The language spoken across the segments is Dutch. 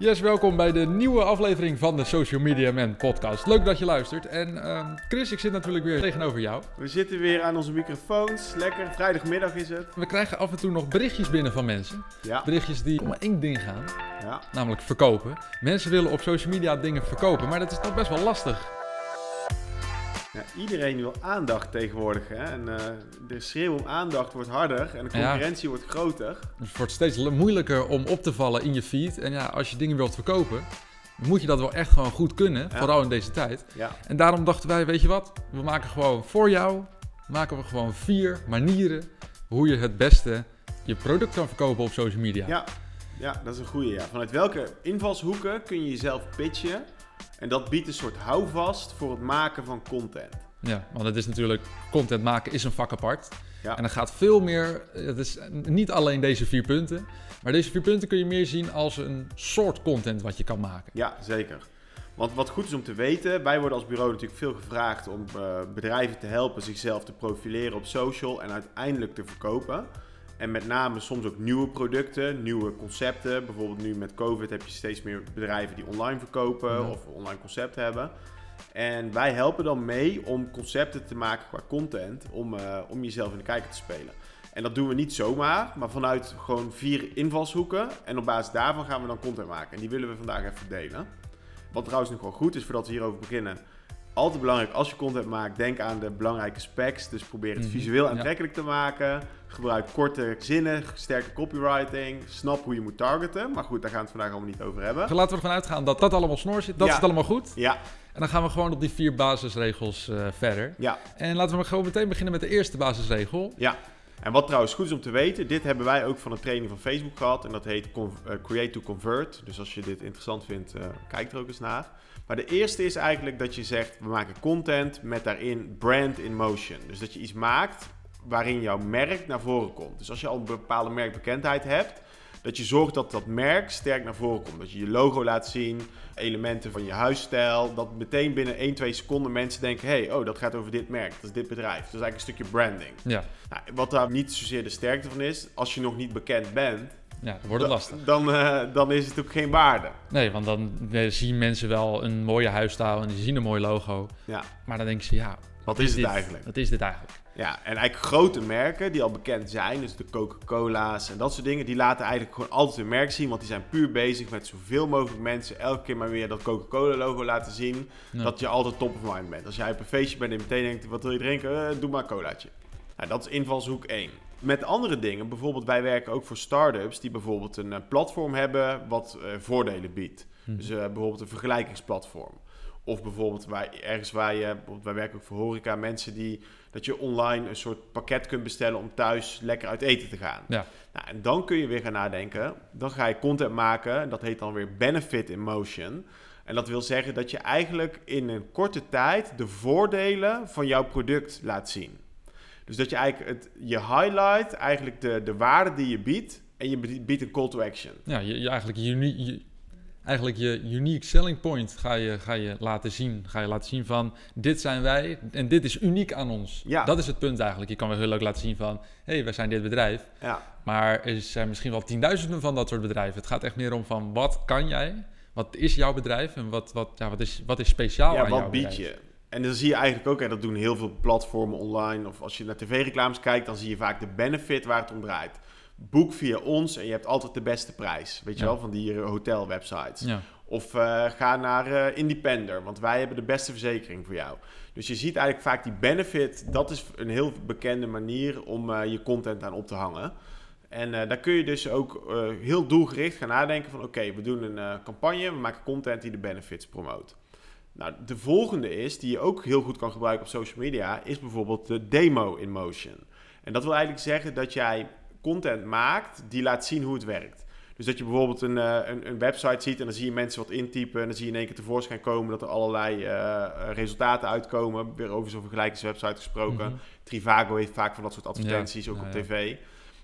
Yes, welkom bij de nieuwe aflevering van de Social Media Man podcast. Leuk dat je luistert. En ehm, Chris, ik zit natuurlijk weer tegenover jou. We zitten weer aan onze microfoons. Lekker, vrijdagmiddag is het. We krijgen af en toe nog berichtjes binnen van mensen. Ja, Berichtjes die om één ding gaan, ja. namelijk verkopen. Mensen willen op social media dingen verkopen, maar dat is toch best wel lastig. Ja iedereen wil aandacht tegenwoordig. Hè? En eh, de schreeuw om aandacht wordt harder en de Ja. concurrentie wordt groter. Dus het wordt steeds moeilijker om op te vallen in je feed. En ja, als je dingen wilt verkopen, dan moet je dat wel echt gewoon goed kunnen. Ja. Vooral in deze tijd. En daarom dachten wij, weet je wat? We maken gewoon voor jou, maken we gewoon vier manieren hoe je het beste je product kan verkopen op social media. ja. ja dat is een goede. Ja. Vanuit welke invalshoeken kun je jezelf pitchen? En dat biedt een soort houvast voor het maken van content. Ja, want het is natuurlijk, content maken is een vak apart. Ja. En er gaat veel meer, het is niet alleen deze vier punten, maar deze vier punten kun je meer zien als een soort content wat je kan maken. Ja, zeker. Want wat goed is om te weten, wij worden als bureau natuurlijk veel gevraagd om eh, bedrijven te helpen zichzelf te profileren op social en uiteindelijk te verkopen. En met name soms ook nieuwe producten, nieuwe concepten. Bijvoorbeeld nu met COVID heb je steeds meer bedrijven die online verkopen Ja. of online concepten hebben. En wij helpen dan mee om concepten te maken qua content, om, eh, om jezelf in de kijker te spelen. En dat doen we niet zomaar, maar vanuit gewoon vier invalshoeken. En op basis daarvan gaan we dan content maken. En die willen we vandaag even delen. Wat trouwens nog wel goed is voordat we hierover beginnen. Altijd belangrijk als je content maakt, denk aan de belangrijke specs. Dus probeer het Mhm, visueel ja. aantrekkelijk te maken. Gebruik korte zinnen, sterke copywriting. Snap hoe je moet targeten. Maar goed, daar gaan we het vandaag allemaal niet over hebben. Dus laten we ervan uitgaan dat dat allemaal snor zit, dat Ja. zit allemaal goed. Ja, En dan gaan we gewoon op die vier basisregels eh, verder. ja, En laten we maar gewoon meteen beginnen met de eerste basisregel. ja. En wat trouwens goed is om te weten, dit hebben wij ook van een training van Facebook gehad. En dat heet eh, Create to Convert. Dus als je dit interessant vindt, eh, kijk er ook eens naar. Maar de eerste is eigenlijk dat je zegt, we maken content met daarin brand in motion. Dus dat je iets maakt waarin jouw merk naar voren komt. Dus als je al een bepaalde merkbekendheid hebt, dat je zorgt dat dat merk sterk naar voren komt. Dat je je logo laat zien, elementen van je huisstijl. Dat meteen binnen 1, 2 seconden mensen denken, hey, oh, dat gaat over dit merk, dat is dit bedrijf. Dat is eigenlijk een stukje branding. Ja, Nou, wat daar niet zozeer de sterkte van is, als je nog niet bekend bent, ja dan wordt het lastig. Dan, eh, dan is het ook geen waarde. Nee, want dan eh, zien mensen wel een mooie huisstijl en die zien een mooi logo. Ja, Maar dan denken ze, ja, wat is het dit? eigenlijk? Wat is dit eigenlijk? Ja, en eigenlijk grote merken die al bekend zijn, dus de Coca-Cola's en dat soort dingen, die laten eigenlijk gewoon altijd hun merk zien, want die zijn puur bezig met zoveel mogelijk mensen elke keer maar weer dat Coca-Cola-logo laten zien, Ja. dat je altijd top of mind bent. Als jij op een feestje bent en meteen denkt, wat wil je drinken? Eh, doe maar een colaatje. Nou, dat is invalshoek 1. Met andere dingen, bijvoorbeeld wij werken ook voor start-ups die bijvoorbeeld een eh, platform hebben wat eh, voordelen biedt. Hm. Dus bijvoorbeeld een vergelijkingsplatform. Of bijvoorbeeld wij, ergens waar je, wij werken ook voor horeca, mensen die, dat je online een soort pakket kunt bestellen om thuis lekker uit eten te gaan. Ja. Nou, en dan kun je weer gaan nadenken, dan ga je content maken, en dat heet dan weer benefit in motion. En dat wil zeggen dat je eigenlijk in een korte tijd de voordelen van jouw product laat zien. Dus dat je eigenlijk het, je highlight, eigenlijk de, de waarde die je biedt, en je biedt een call to action. Ja, je, je eigenlijk, je, je, eigenlijk je unique selling point ga je, ga je laten zien. Ga je laten zien van, dit zijn wij en dit is uniek aan ons. Ja. Dat is het punt eigenlijk. Je kan wel heel leuk laten zien van, hé, hey, wij zijn dit bedrijf. Ja, Maar er zijn misschien wel tienduizenden van dat soort bedrijven. Het gaat echt meer om van, wat kan jij? Wat is jouw bedrijf? En wat, wat, ja, wat, is, wat is speciaal ja aan jouw wat bied bedrijf? je? En dan zie je eigenlijk ook, en dat doen heel veel platformen online, of als je naar tv-reclames kijkt, dan zie je vaak de benefit waar het om draait. Boek via ons en je hebt altijd de beste prijs, weet je Ja. wel, van die eh, hotelwebsites. Ja. Of eh, ga naar eh, Independer, want wij hebben de beste verzekering voor jou. Dus je ziet eigenlijk vaak die benefit, dat is een heel bekende manier om je content aan op te hangen. En daar kun je dus ook heel doelgericht gaan nadenken van oké, we doen een campagne, we maken content die de benefits promoot. Nou, de volgende is, die je ook heel goed kan gebruiken op social media, is bijvoorbeeld de demo in motion. En dat wil eigenlijk zeggen dat jij content maakt die laat zien hoe het werkt. Dus dat je bijvoorbeeld een, eh, een, een website ziet en dan zie je mensen wat intypen en dan zie je in één keer tevoorschijn komen dat er allerlei eh, resultaten uitkomen. Weer over zo'n vergelijkingswebsite gesproken. Mhm. Trivago heeft vaak van dat soort advertenties Ja, ook op ja. tv.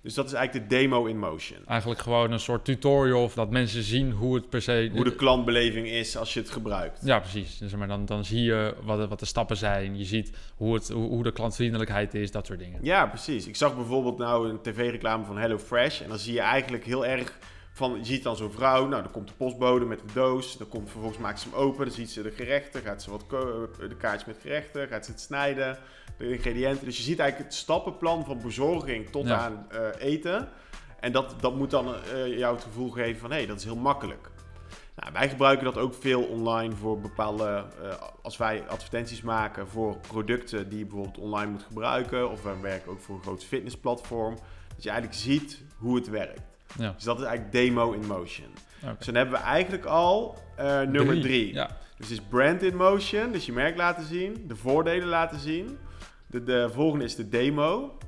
Dus dat is eigenlijk de demo in motion. Eigenlijk gewoon een soort tutorial, of dat mensen zien hoe het per se... Hoe de klantbeleving is als je het gebruikt. Ja, precies. Dus, maar dan, dan zie je wat, de- wat de stappen zijn. Je ziet hoe, het, hoe, hoe de klantvriendelijkheid is, dat soort dingen. Ja, precies. Ik zag bijvoorbeeld nou een tv-reclame van HelloFresh. En dan zie je eigenlijk heel erg Van, je ziet dan zo'n vrouw, nou dan komt de postbode met een doos. Dan komt vervolgens maakt ze hem open, dan ziet ze de gerechten. Gaat ze wat eh, de kaartjes met gerechten, gaat ze het snijden, de ingrediënten. Dus je ziet eigenlijk het stappenplan van bezorging tot Ja. aan eh, eten. En dat, dat moet dan eh, jou het gevoel geven van, hé, hey, dat is heel makkelijk. Nou, wij gebruiken dat ook veel online voor bepaalde, als wij advertenties maken voor producten die je bijvoorbeeld online moet gebruiken. Of we werken ook voor een groot fitnessplatform. Dat je eigenlijk ziet hoe het werkt. Ja. Dus dat is eigenlijk demo in motion. Dus dan hebben we eigenlijk al eh, nummer drie. Ja. Dus het is brand in motion, dus je merk laten zien, de voordelen laten zien. De, de volgende is de demo.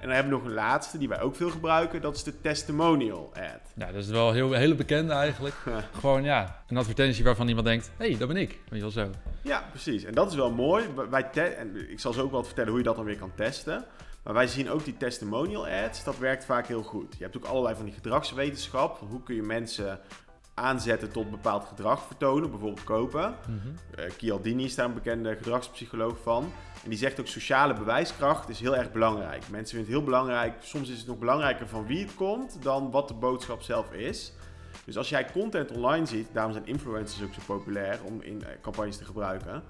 En dan hebben we nog een laatste die wij ook veel gebruiken, dat is de testimonial ad. ja, dat is wel heel, hele bekende eigenlijk. Gewoon ja, een advertentie waarvan iemand denkt, hé, hey, dat ben ik. Weet je wel zo. Ja, precies. En dat is wel mooi. Wij te- en ik zal zo ook wel vertellen hoe je dat dan weer kan testen. Maar wij zien ook die testimonial ads, dat werkt vaak heel goed. Je hebt ook allerlei van die gedragswetenschap. Hoe kun je mensen aanzetten tot bepaald gedrag vertonen, bijvoorbeeld kopen. Chialdini is daar een bekende gedragspsycholoog van. En die zegt ook sociale bewijskracht is heel erg belangrijk. Mensen vinden het heel belangrijk. Soms is het nog belangrijker van wie het komt dan wat de boodschap zelf is. Dus als jij content online ziet, daarom zijn influencers ook zo populair om in eh, campagnes te gebruiken.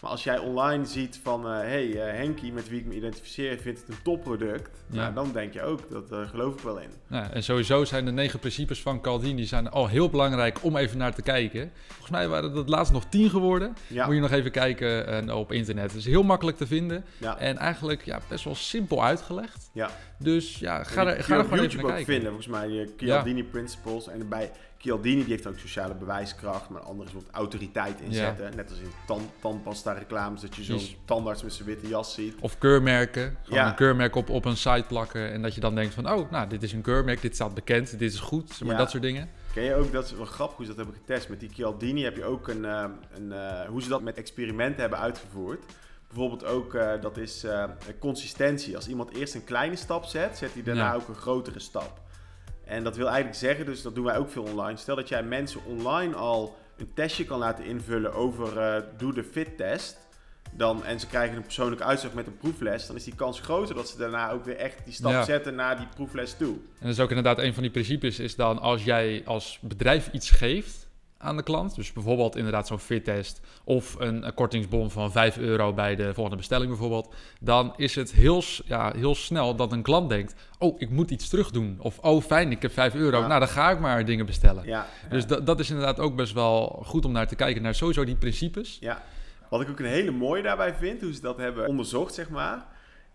Maar als jij online ziet van, hé, hey, eh, Henkie, met wie ik me identificeer, vindt het een topproduct. Ja. Nou, dan denk je ook, dat eh, geloof ik wel in. Nou, en sowieso zijn de negen principes van Caldini zijn al heel belangrijk om even naar te kijken. Volgens mij waren dat laatst nog tien geworden. Ja, Moet je nog even kijken eh, op internet. Het is heel makkelijk te vinden. ja. En eigenlijk ja, best wel simpel uitgelegd. Ja. Dus ja, ga er, ga er gewoon even YouTube naar ook kijken. vinden, volgens mij, die Chialdini Principles. En bij Chialdini, die heeft ook sociale bewijskracht, maar andere soort autoriteit inzetten. Net als in tand, tandpasta reclames, dat je zo'n Yes. tandarts met zijn witte jas ziet. Of keurmerken. Gewoon Ja. een keurmerk op, op een site plakken. En dat je dan denkt van, oh, nou, dit is een keurmerk. Dit staat bekend. Dit is goed. Maar dat soort dingen. Ken je ook, dat is wel grappig hoe ze dat hebben getest. Met die Chialdini heb je ook een, eh, een eh, hoe ze dat met experimenten hebben uitgevoerd. Bijvoorbeeld ook, eh, dat is eh, consistentie. Als iemand eerst een kleine stap zet, zet hij daarna Ja. ook een grotere stap. En dat wil eigenlijk zeggen, dus dat doen wij ook veel online. Stel dat jij mensen online al een testje kan laten invullen over eh, doe de fit-test. Dan, en ze krijgen een persoonlijke uitslag met een proefles. Dan is die kans groter dat ze daarna ook weer echt die stap Ja. zetten naar die proefles toe. En dat is ook inderdaad een van die principes. Is dan als jij als bedrijf iets geeft aan de klant. Dus bijvoorbeeld inderdaad zo'n fittest. Of een, kortingsbon van 5 euro bij de volgende bestelling bijvoorbeeld. Dan is het heel, ja, heel snel dat een klant denkt. Oh, ik moet iets terug doen. Of oh fijn, ik heb 5 euro. Ja. Nou, dan ga ik maar dingen bestellen. Ja, Dus dat, dat is inderdaad ook best wel goed om naar te kijken. Naar sowieso die principes. Ja, wat ik ook een hele mooie daarbij vind, hoe ze dat hebben onderzocht, zeg maar,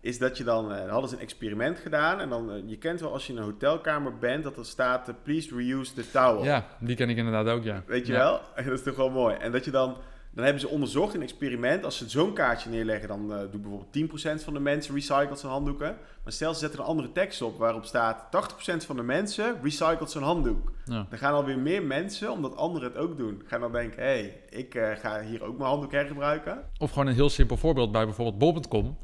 is dat je dan, eh, hadden ze een experiment gedaan en dan, eh, je kent wel als je in een hotelkamer bent, dat er staat, eh, please reuse the towel. Ja, die ken ik inderdaad ook, ja. Weet je Ja. wel? dat is toch wel mooi. En dat je dan, dan hebben ze onderzocht in een experiment, als ze zo'n kaartje neerleggen, dan doet bijvoorbeeld 10% van de mensen recycelt zijn handdoeken. Maar stel ze zetten een andere tekst op waarop staat, 80% van de mensen recycelt zijn handdoek. Ja. Dan gaan alweer meer mensen, omdat anderen het ook doen, gaan dan denken, hé, hey, ik ga hier ook mijn handdoek hergebruiken. Of gewoon een heel simpel voorbeeld bij bijvoorbeeld bol.com.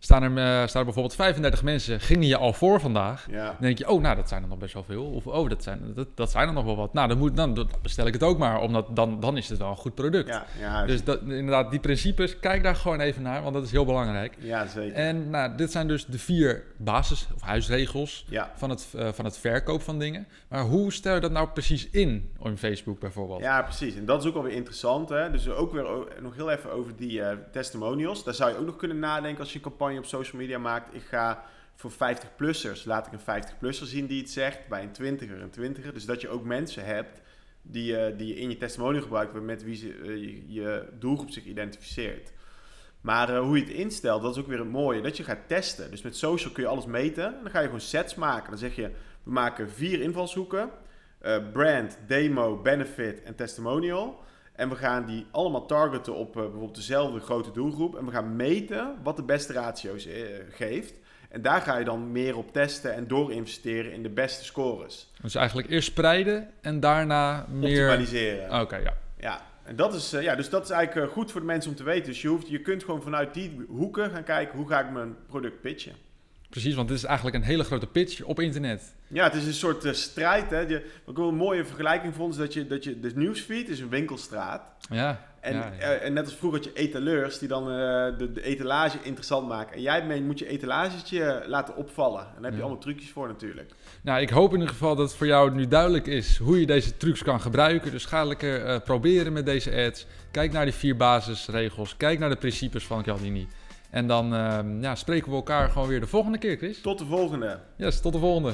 Staan er, eh, staan er bijvoorbeeld 35 mensen, gingen je al voor vandaag. Ja. Dan denk je, oh, nou, dat zijn er nog best wel veel. Of, oh, dat zijn, dat, dat zijn er nog wel wat. Nou, dan, moet, dan, dan bestel ik het ook maar, omdat dan, dan is het wel een goed product. Ja, ja, Dus dat, inderdaad, die principes, kijk daar gewoon even naar, want dat is heel belangrijk. ja zeker. En nou, dit zijn dus de vier basis- of huisregels van het, eh, van het verkoop van dingen. Maar hoe stel je dat nou precies in, in Facebook bijvoorbeeld? ja, precies. En dat is ook alweer interessant. Hè? Dus ook weer nog heel even over die eh, testimonials. Daar zou je ook nog kunnen nadenken als je een campagne op social media maakt. Ik ga voor 50-plussers, laat ik een 50-plusser zien die het zegt. Bij een 20er, een 20er. Dus dat je ook mensen hebt die, eh, die je in je testimonial gebruikt, met wie ze, eh, je, je doelgroep zich identificeert. Maar eh, hoe je het instelt, dat is ook weer het mooie. Dat je gaat testen. Dus met social kun je alles meten. En dan ga je gewoon sets maken. Dan zeg je, we maken vier invalshoeken. brand, demo, benefit en testimonial. En we gaan die allemaal targeten op eh, bijvoorbeeld dezelfde grote doelgroep. En we gaan meten wat de beste ratio's eh, geeft. En daar ga je dan meer op testen en door investeren in de beste scores. Dus eigenlijk eerst spreiden en daarna meer... Optimaliseren. Oké, ja. Ja, en dat is, eh, ja, dus dat is eigenlijk goed voor de mensen om te weten. Dus je, hoeft, je kunt gewoon vanuit die hoeken gaan kijken hoe ga ik mijn product pitchen. Precies, want dit is eigenlijk een hele grote pitch op internet. Ja, het is een soort uh, strijd. Hè. Je, wat ik wel een mooie vergelijking vond, is dat je, dat je de nieuwsfeed is een winkelstraat. Ja. En, ja, ja. eh, en net als vroeger had je etaleurs die dan eh, de, de etalage interessant maken. En jij mee moet je etalagetje laten opvallen. En daar heb je Ja. allemaal trucjes voor natuurlijk. Nou, ik hoop in ieder geval dat het voor jou nu duidelijk is hoe je deze trucs kan gebruiken. Dus ga lekker eh, proberen met deze ads. Kijk naar die vier basisregels. Kijk naar de principes van Cialdini. En dan ehm, ja, spreken we elkaar gewoon weer de volgende keer, Chris. Tot de volgende. Yes, tot de volgende.